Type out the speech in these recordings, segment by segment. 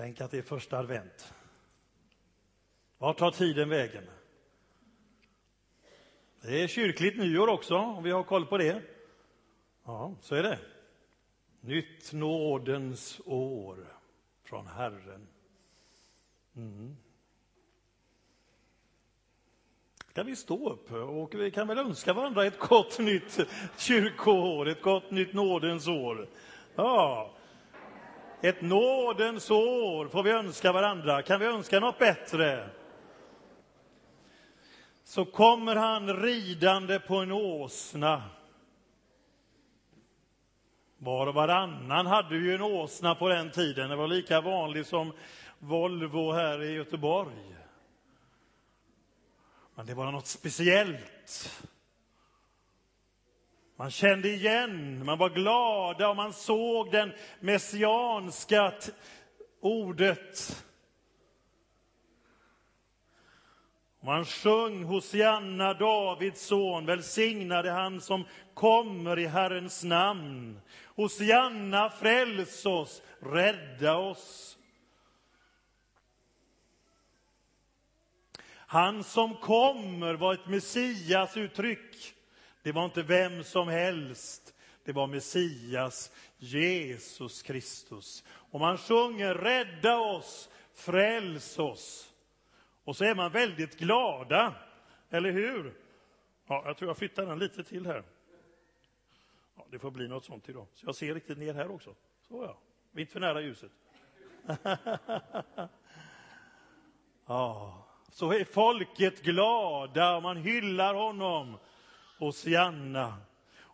Tänk att det är första advent. Vart tar tiden vägen? Det är kyrkligt nyår också, om vi har koll på det. Ja, så är det. Nytt nådens år från Herren. Mm. Ska vi stå upp och vi kan väl önska varandra ett gott nytt kyrkoår, ett gott nytt nådens år. Ja, ett nådens år får vi önska varandra. Kan vi önska något bättre? Så kommer han ridande på en åsna. Var och varannan hade ju en åsna på den tiden. Det var lika vanligt som Volvo här i Göteborg. Men det var något speciellt. Man kände igen, man var glada och man såg den messianska ordet. Man sjöng Hosianna, Davids son, välsignade han som kommer i Herrens namn. Hosianna, fräls oss, rädda oss. Han som kommer var ett Messias-uttryck. Det var inte vem som helst. Det var Messias, Jesus Kristus. Och man sjunger rädda oss, fräls oss. Och så är man väldigt glada, eller hur? Ja, jag tror jag flyttar den lite till här. Ja, det får bli något sånt idag. Så jag ser riktigt ner här också. Så ja, vi är inte för nära ljuset. ja, så är folket glada och man hyllar honom. Hosianna.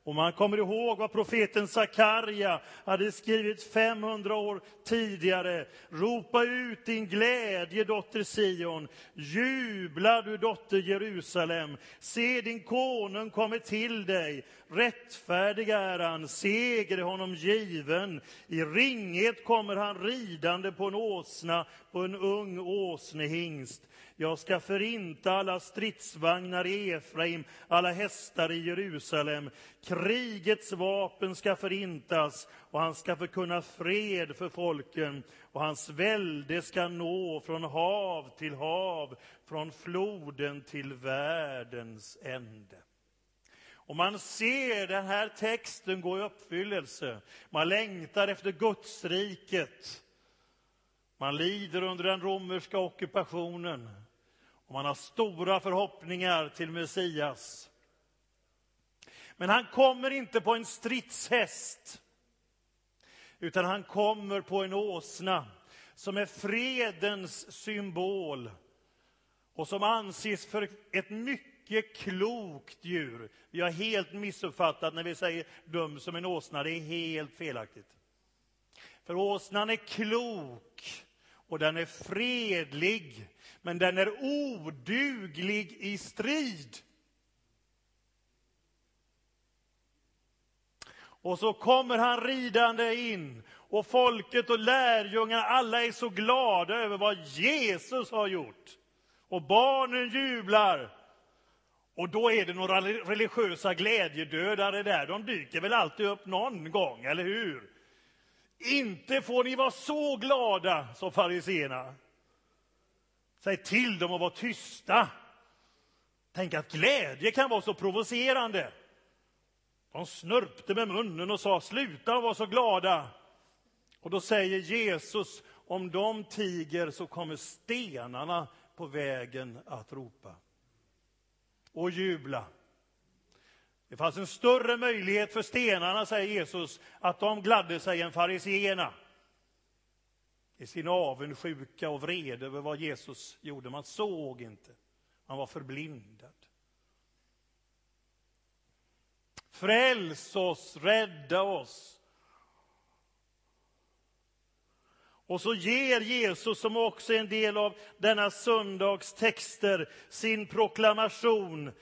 Och man kommer ihåg vad profeten Sakarja hade skrivit 500 år tidigare. Ropa ut din glädje, dotter Sion. Jubla, du dotter Jerusalem. Se, din konung kommer till dig. Rättfärdig är han, seger är honom given. I ringhet kommer han ridande på en åsna, på en ung åsnehingst. Jag ska förinta alla stridsvagnar i Efraim, alla hästar i Jerusalem. Krigets vapen ska förintas och han ska förkunna fred för folken och hans välde ska nå från hav till hav, från floden till världens ände. Och man ser den här texten gå i uppfyllelse. Man längtar efter Gudsriket. Man lider under den romerska ockupationen. Och man har stora förhoppningar till Messias. Men han kommer inte på en stridshäst, utan han kommer på en åsna som är fredens symbol och som anses för ett mycket klokt djur. Vi har helt missuppfattat när vi säger dum som en åsna. Det är helt felaktigt. För åsnan är klok och den är fredlig, men den är oduglig i strid. Och så kommer han ridande in och folket och lärjungarna, alla är så glada över vad Jesus har gjort. Och barnen jublar. Och då är det några religiösa glädjedödare där. De dyker väl alltid upp någon gång, eller hur? Inte får ni vara så glada, sa fariseerna. Säg till dem att vara tysta. Tänk att glädje kan vara så provocerande. De snörpte med munnen och sa sluta vara så glada. Och då säger Jesus om de tiger så kommer stenarna på vägen att ropa och jubla. Det fanns en större möjlighet för stenarna, säger Jesus, att de gladde sig än fariseerna. I sin avundsjuka och vrede över vad Jesus gjorde. Man såg inte. Man var förblindad. Fräls oss, rädda oss. Och så ger Jesus, som också är en del av denna söndags texter, sin proklamation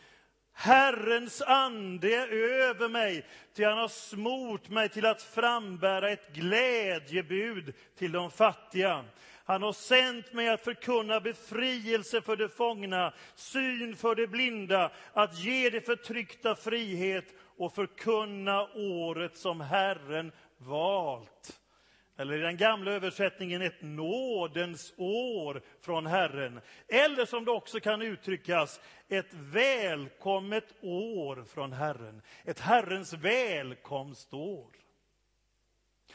Herrens ande är över mig, ty han har smort mig till att frambära ett glädjebud till de fattiga. Han har sänt mig att förkunna befrielse för de fångna, syn för de blinda, att ge de förtryckta frihet och förkunna året som Herren valt eller i den gamla översättningen ett nådens år från Herren. Eller som det också kan uttryckas, ett välkommet år från Herren. Ett Herrens välkomstår.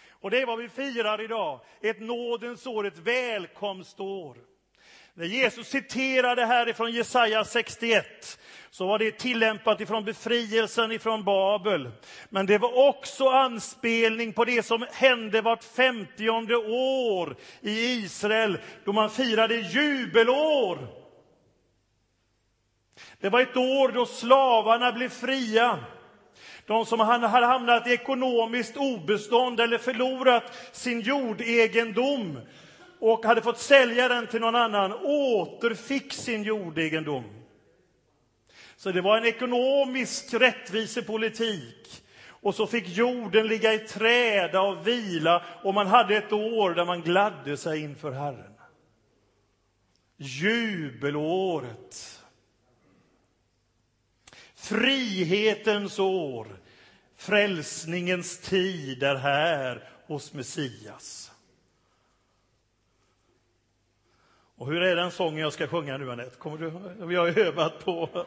Och det är vad vi firar idag, ett nådens år, ett välkomstår. När Jesus citerade härifrån Jesaja 61 så var det tillämpat ifrån befrielsen ifrån Babel. Men det var också anspelning på det som hände vart femtionde år i Israel då man firade jubelår. Det var ett år då slavarna blev fria. De som hade hamnat i ekonomiskt obestånd eller förlorat sin jordegendom och hade fått sälja den till någon annan återfick sin jordegendom. Så det var en ekonomisk rättvisepolitik. Och så fick jorden ligga i träda och vila och man hade ett år där man gladde sig inför Herren. Jubelåret. Frihetens år. Frälsningens tid är här hos Messias. Och hur är den sången jag ska sjunga nu, Anette? Kommer du, vi har övat på.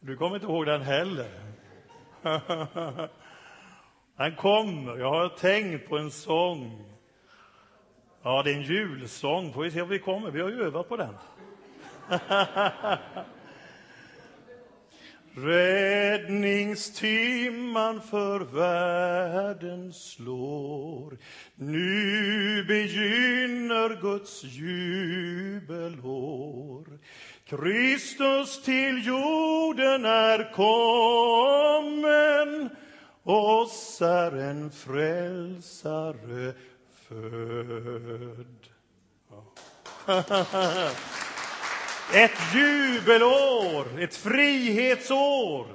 Du kommer inte ihåg den heller. Den kommer. Jag har tänkt på en sång. Ja, det är en julsång. Får vi se om vi kommer. Vi har ju övat på den. Räddningstimman för världen slår. Nu begynner Guds jubelår. Kristus till jorden är kommen oss är en frälsare född. Ja. Ett jubelår, ett frihetsår.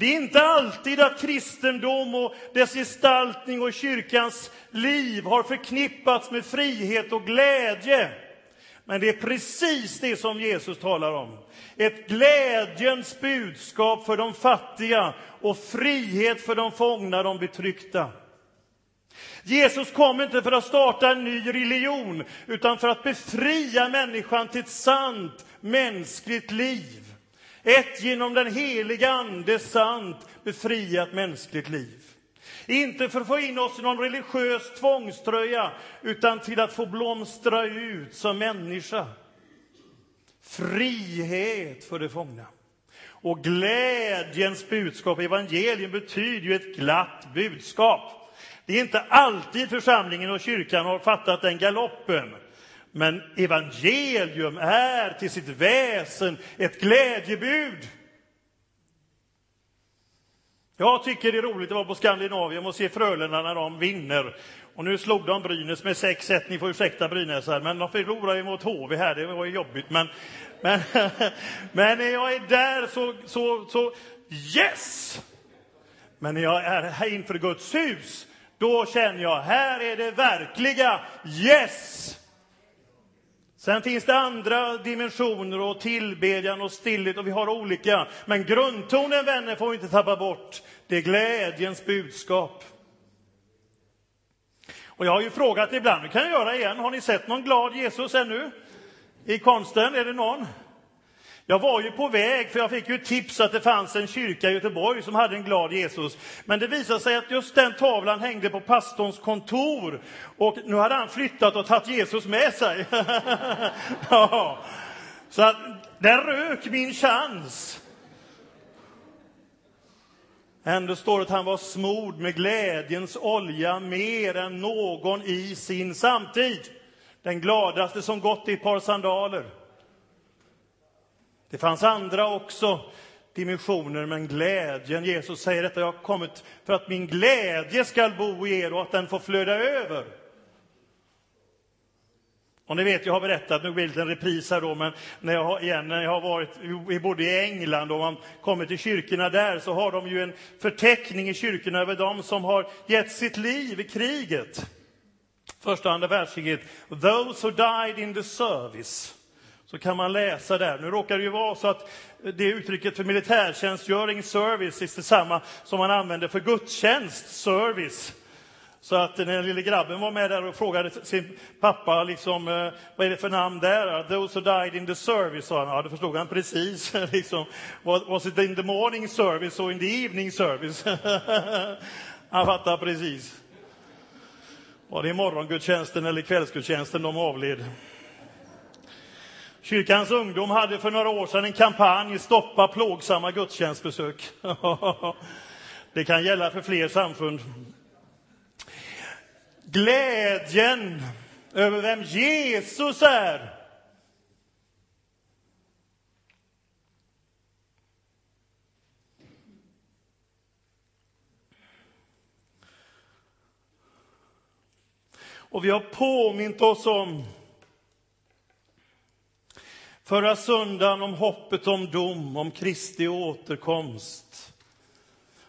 Det är inte alltid att kristendom och dess gestaltning och kyrkans liv har förknippats med frihet och glädje. Men det är precis det som Jesus talar om. Ett glädjens budskap för de fattiga och frihet för de fångna, de betryckta. Jesus kom inte för att starta en ny religion, utan för att befria människan till ett sant mänskligt liv. Ett genom den heliga Ande sant befriat mänskligt liv. Inte för att få in oss i någon religiös tvångströja, utan till att få blomstra ut som människa. Frihet för de fångna. Och glädjens budskap, evangelium, betyder ju ett glatt budskap. Det är inte alltid församlingen och kyrkan har fattat den galoppen. Men evangelium är till sitt väsen ett glädjebud. Jag tycker det är roligt att vara på Skandinavien och se Frölunda när de vinner. Och nu slog de Brynäs med 6-1. Ni får ursäkta Brynäs här, men de förlorade ju mot HV här. Det var ju jobbigt. Men, men, men när jag är där så, så, så yes! Men när jag är här inför Guds hus då känner jag, här är det verkliga yes! Sen finns det andra dimensioner och tillbedjan och stillhet och vi har olika. Men grundtonen, vänner, får vi inte tappa bort. Det är glädjens budskap. Och jag har ju frågat ibland, det kan jag göra igen, har ni sett någon glad Jesus ännu? I konsten, är det någon? Jag var ju på väg, för jag fick ju tips att det fanns en kyrka i Göteborg som hade en glad Jesus. Men det visade sig att just den tavlan hängde på pastorns kontor. Och nu hade han flyttat och tagit Jesus med sig. ja. Så att, där rök min chans. Ändå står det att han var smord med glädjens olja mer än någon i sin samtid. Den gladaste som gått i ett par sandaler. Det fanns andra också dimensioner, men glädjen, Jesus säger detta, jag har kommit för att min glädje skall bo i er och att den får flöda över. Och ni vet, jag har berättat, nu blir det en repris här då, men när jag, har, igen, när jag har varit både i England och man kommer till kyrkorna där så har de ju en förteckning i kyrkorna över dem som har gett sitt liv i kriget. Första och andra världskriget. Those who died in the service så kan man läsa där. Nu råkar det ju vara så att det uttrycket för militärtjänstgöring, service, är detsamma som man använder för gudstjänst, service. Så att när den lille grabben var med där och frågade sin pappa liksom, eh, vad är det för namn där? Those who died in the service, sa han. Ja, det förstod han precis. liksom, was it in the morning service or in the evening service? han fattade precis. Var det i morgongudstjänsten eller kvällsgudstjänsten de avled? Kyrkans ungdom hade för några år sedan en kampanj Stoppa plågsamma gudstjänstbesök. det kan gälla för fler samfund. Glädjen över vem Jesus är Och vi har påmint oss om förra söndagen om hoppet om dom, om Kristi återkomst.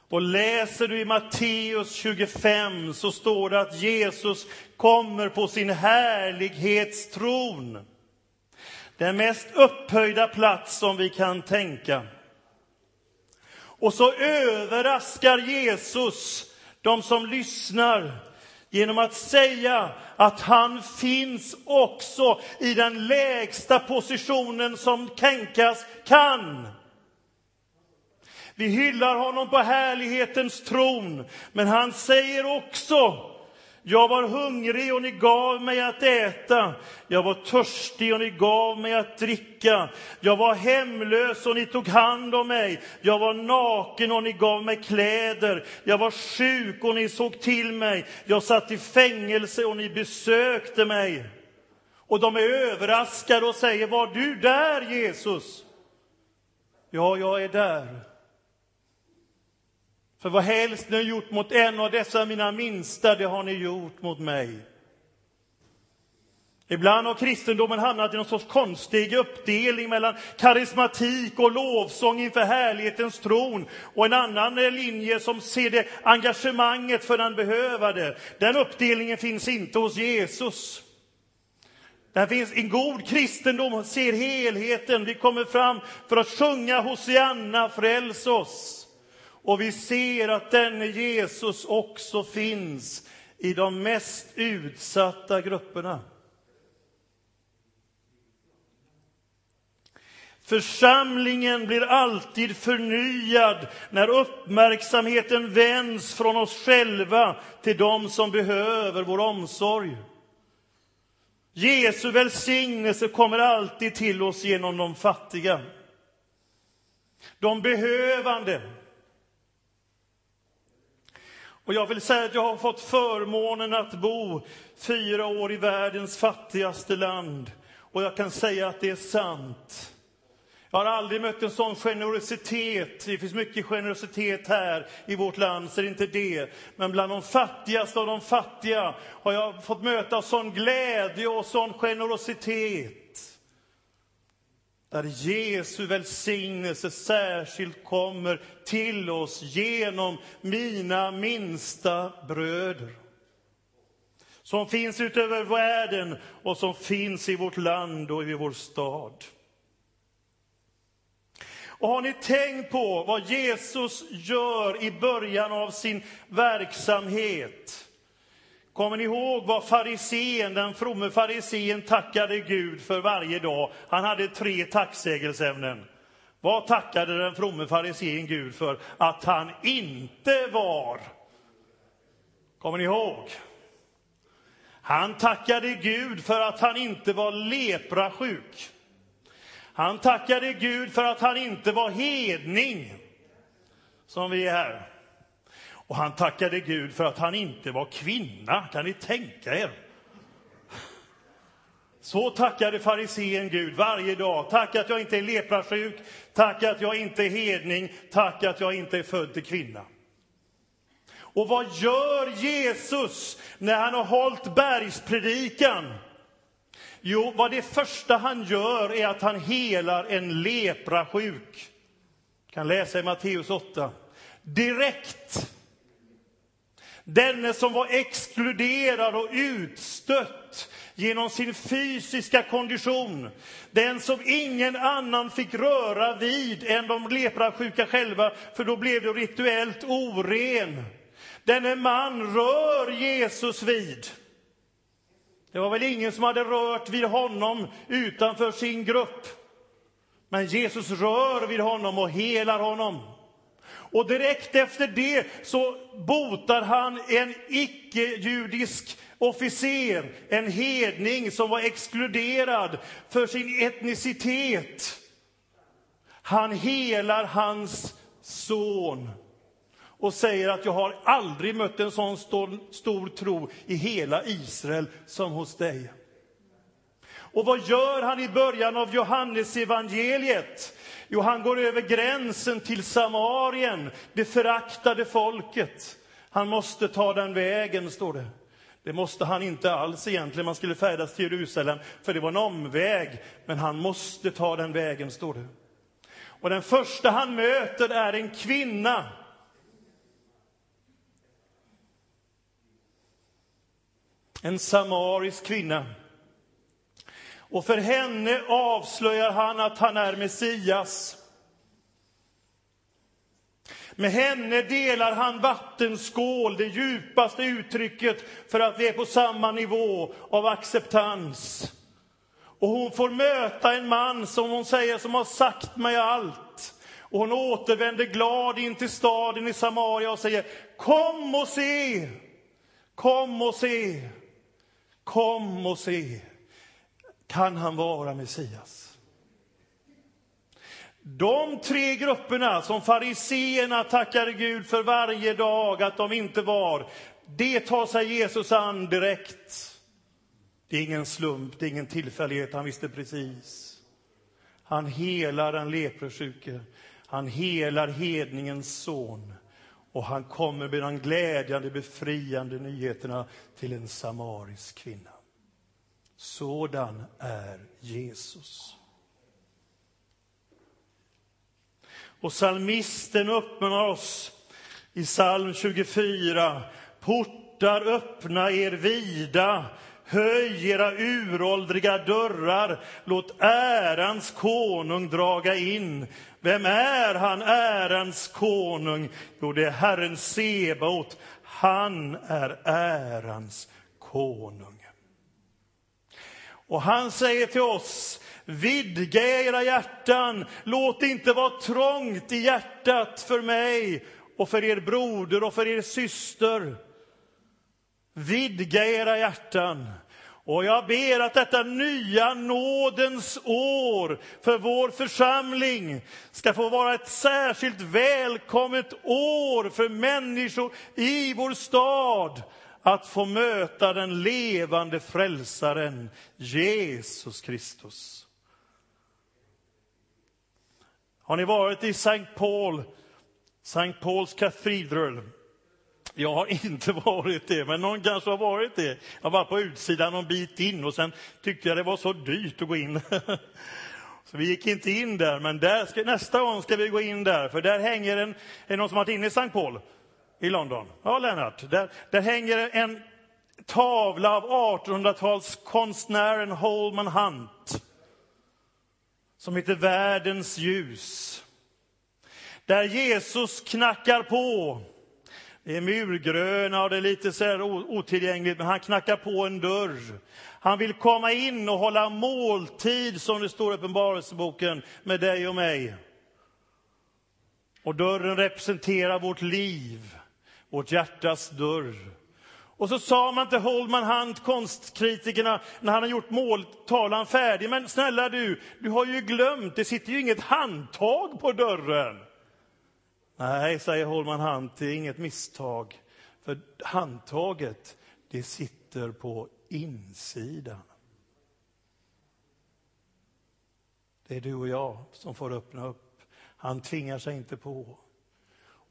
Och läser du i Matteus 25 så står det att Jesus kommer på sin härlighetstron. Den mest upphöjda plats som vi kan tänka. Och så överraskar Jesus de som lyssnar genom att säga att han finns också i den lägsta positionen som tänkas kan. Vi hyllar honom på härlighetens tron, men han säger också jag var hungrig och ni gav mig att äta. Jag var törstig och ni gav mig att dricka. Jag var hemlös och ni tog hand om mig. Jag var naken och ni gav mig kläder. Jag var sjuk och ni såg till mig. Jag satt i fängelse och ni besökte mig. Och de är överraskade och säger, var du där Jesus? Ja, jag är där. För vad helst ni har gjort mot en av dessa mina minsta, det har ni gjort mot mig. Ibland har kristendomen hamnat i någon sorts konstig uppdelning mellan karismatik och lovsång inför härlighetens tron och en annan linje som ser det engagemanget för den behövade. Den uppdelningen finns inte hos Jesus. Där finns en god kristendom, ser helheten. Vi kommer fram för att sjunga Hosianna, fräls oss. Och vi ser att denne Jesus också finns i de mest utsatta grupperna. Församlingen blir alltid förnyad när uppmärksamheten vänds från oss själva till dem som behöver vår omsorg. Jesu välsignelse kommer alltid till oss genom de fattiga. De behövande, och jag vill säga att jag har fått förmånen att bo fyra år i världens fattigaste land. Och jag kan säga att det är sant. Jag har aldrig mött en sån generositet. Det finns mycket generositet här i vårt land, så det är inte det. Men bland de fattigaste av de fattiga har jag fått möta sån glädje och sån generositet där Jesu välsignelse särskilt kommer till oss genom mina minsta bröder som finns utöver världen och som finns i vårt land och i vår stad. Och har ni tänkt på vad Jesus gör i början av sin verksamhet? Kommer ni ihåg vad farisén, den fromme farisén tackade Gud för varje dag? Han hade tre tacksägelseämnen. Vad tackade den fromme farisén Gud för? Att han inte var. Kommer ni ihåg? Han tackade Gud för att han inte var leprasjuk. Han tackade Gud för att han inte var hedning, som vi är här. Och han tackade Gud för att han inte var kvinna. Kan ni tänka er? Så tackade farisén Gud varje dag. Tack att jag inte är leprasjuk, tack att jag inte är hedning, tack att jag inte är född till kvinna. Och vad gör Jesus när han har hållit bergspredikan? Jo, vad det första han gör är att han helar en leprasjuk. Jag kan läsa i Matteus 8. Direkt Denne som var exkluderad och utstött genom sin fysiska kondition. Den som ingen annan fick röra vid än de leprasjuka själva, för då blev det rituellt oren. Denne man rör Jesus vid. Det var väl ingen som hade rört vid honom utanför sin grupp. Men Jesus rör vid honom och helar honom. Och direkt efter det så botar han en icke-judisk officer, en hedning som var exkluderad för sin etnicitet. Han helar hans son och säger att jag har aldrig mött en sån stor, stor tro i hela Israel som hos dig. Och vad gör han i början av Johannes evangeliet? Jo, han går över gränsen till Samarien, det föraktade folket. Han måste ta den vägen, står det. Det måste han inte alls egentligen. Man skulle färdas till Jerusalem, för det var en omväg. Men han måste ta den vägen, står det. Och den första han möter är en kvinna. En samarisk kvinna. Och för henne avslöjar han att han är Messias. Med henne delar han vattenskål, det djupaste uttrycket för att vi är på samma nivå av acceptans. Och hon får möta en man som hon säger som har sagt mig allt. Och hon återvänder glad in till staden i Samaria och säger Kom och se! Kom och se! Kom och se! Kan han vara Messias? De tre grupperna som fariseerna tackade Gud för varje dag att de inte var, det tar sig Jesus an direkt. Det är ingen slump, det är ingen tillfällighet, han visste precis. Han helar den leprosjuke, han helar hedningens son och han kommer med de glädjande, befriande nyheterna till en samarisk kvinna. Sådan är Jesus. Och psalmisten uppmanar oss i psalm 24. Portar öppna er vida, höj era uråldriga dörrar, låt ärans konung draga in. Vem är han, ärans konung? Jo, det är Herren Sebaot. Han är ärans konung. Och han säger till oss, vidga era hjärtan, låt det inte vara trångt i hjärtat för mig och för er broder och för er syster. Vidga era hjärtan. Och jag ber att detta nya nådens år för vår församling ska få vara ett särskilt välkommet år för människor i vår stad att få möta den levande frälsaren Jesus Kristus. Har ni varit i St. Paul, St. Paul's katedral? Jag har inte varit det, men någon kanske har varit det. Jag var på utsidan en bit in och sen tyckte jag det var så dyrt att gå in. Så vi gick inte in där, men där ska, nästa gång ska vi gå in där, för där hänger en, är det någon som har varit inne i Sankt Paul? I London. Ja, Lennart. Där, där hänger en tavla av 1800-talskonstnären Holman Hunt som heter Världens ljus. Där Jesus knackar på. Det är murgröna och det är lite så här otillgängligt, men han knackar på en dörr. Han vill komma in och hålla måltid, som det står i Uppenbarelseboken, med dig och mig. Och dörren representerar vårt liv vårt hjärtas dörr. Och så sa man till Holman Hunt, konstkritikerna, när han har gjort måltavlan färdig, men snälla du, du har ju glömt, det sitter ju inget handtag på dörren. Nej, säger Holman Hunt, det är inget misstag, för handtaget, det sitter på insidan. Det är du och jag som får öppna upp. Han tvingar sig inte på.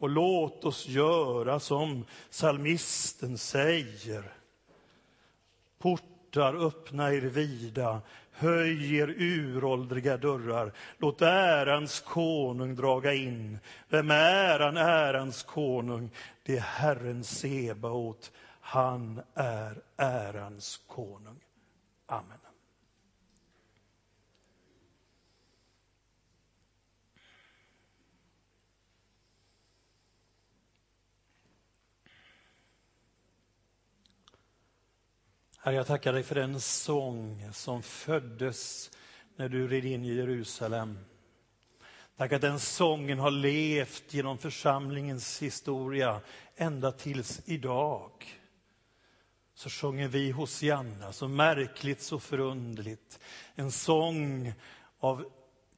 Och låt oss göra som salmisten säger. Portar öppna er vida, höj er uråldriga dörrar. Låt ärans konung draga in. Vem är han, ärans konung? Det är Herren Sebaot. Han är ärans konung. Amen. Herre, jag tackar dig för den sång som föddes när du red in i Jerusalem. Tack att den sången har levt genom församlingens historia ända tills idag. Så sjunger vi Hosianna, så märkligt, så förundligt. En sång av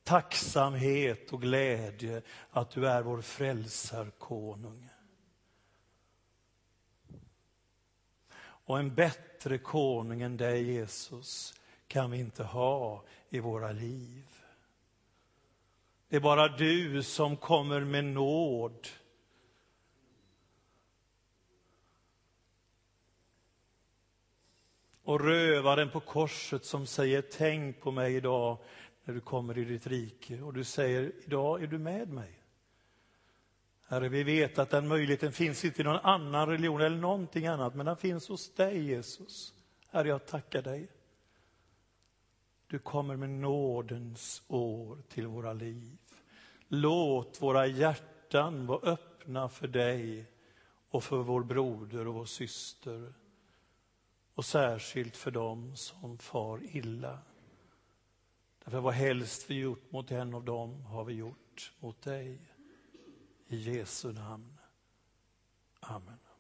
tacksamhet och glädje att du är vår frälsarkonung. Och en bättre konung än dig, Jesus, kan vi inte ha i våra liv. Det är bara du som kommer med nåd. Och rövaren på korset som säger tänk på mig idag när du kommer i ditt rike. Och du säger idag är du med mig. Herre, vi vet att den möjligheten finns inte i någon annan religion eller någonting annat, men den finns hos dig Jesus. Herre, jag tackar dig. Du kommer med nådens år till våra liv. Låt våra hjärtan vara öppna för dig och för vår broder och vår syster. Och särskilt för dem som far illa. Därför vad helst vi gjort mot en av dem har vi gjort mot dig. I Jesu namn. Amen.